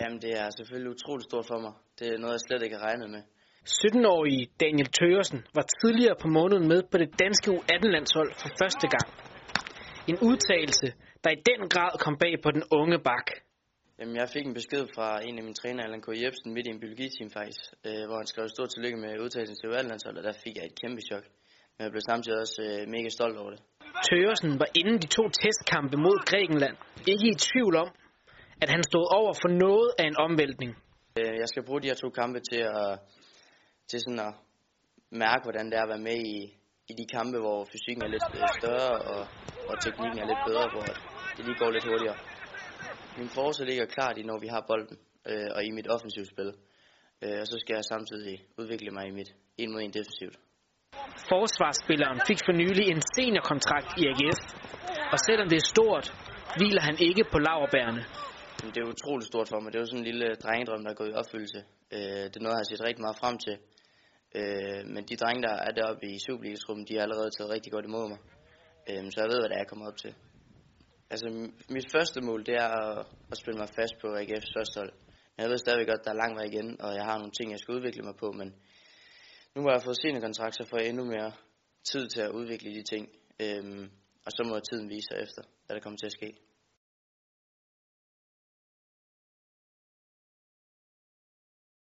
Jamen, det er selvfølgelig utroligt stort for mig. Det er noget, jeg slet ikke har regnet med. 17-årige Daniel Tøresen var tidligere på måneden med på det danske U18-landshold for første gang. En udtalelse, der i den grad kom bag på den unge bak. Jamen, jeg fik en besked fra en af mine træner, Allan K. Jebsen, midt i en biologiteam faktisk, øh, hvor han skrev stort tillykke med udtalelsen til U18-landsholdet, og der fik jeg et kæmpe chok. Men jeg blev samtidig også øh, mega stolt over det. Tøresen var inden de to testkampe mod Grækenland ikke i tvivl om, at han stod over for noget af en omvæltning. Øh, jeg skal bruge de her to kampe til at, til sådan at mærke, hvordan det er at være med i, i de kampe, hvor fysikken er lidt øh, større, og, og teknikken er lidt bedre, hvor det lige går lidt hurtigere. Min forsvar ligger klart i, når vi har bolden, øh, og i mit offensivt spil. Øh, og så skal jeg samtidig udvikle mig i mit en mod en defensivt. Forsvarsspilleren fik for nylig en seniorkontrakt i AGF, og selvom det er stort, hviler han ikke på laverbærene. Det er utroligt stort for mig. Det er jo sådan en lille drengedrøm, der er gået i opfyldelse. Øh, det er noget, jeg har set rigtig meget frem til. Øh, men de drenge, der er deroppe i Superligasrummet, de har allerede taget rigtig godt imod mig. Øh, så jeg ved, hvad det er, jeg kommer op til. Altså, mit første mål, det er at, at spille mig fast på AGF's første hold. Men jeg ved stadigvæk godt, at der er lang vej igen, og jeg har nogle ting, jeg skal udvikle mig på, men nu hvor jeg har fået kontrakt så får jeg endnu mere tid til at udvikle de ting. Øhm, og så må tiden vise sig efter, hvad der kommer til at ske.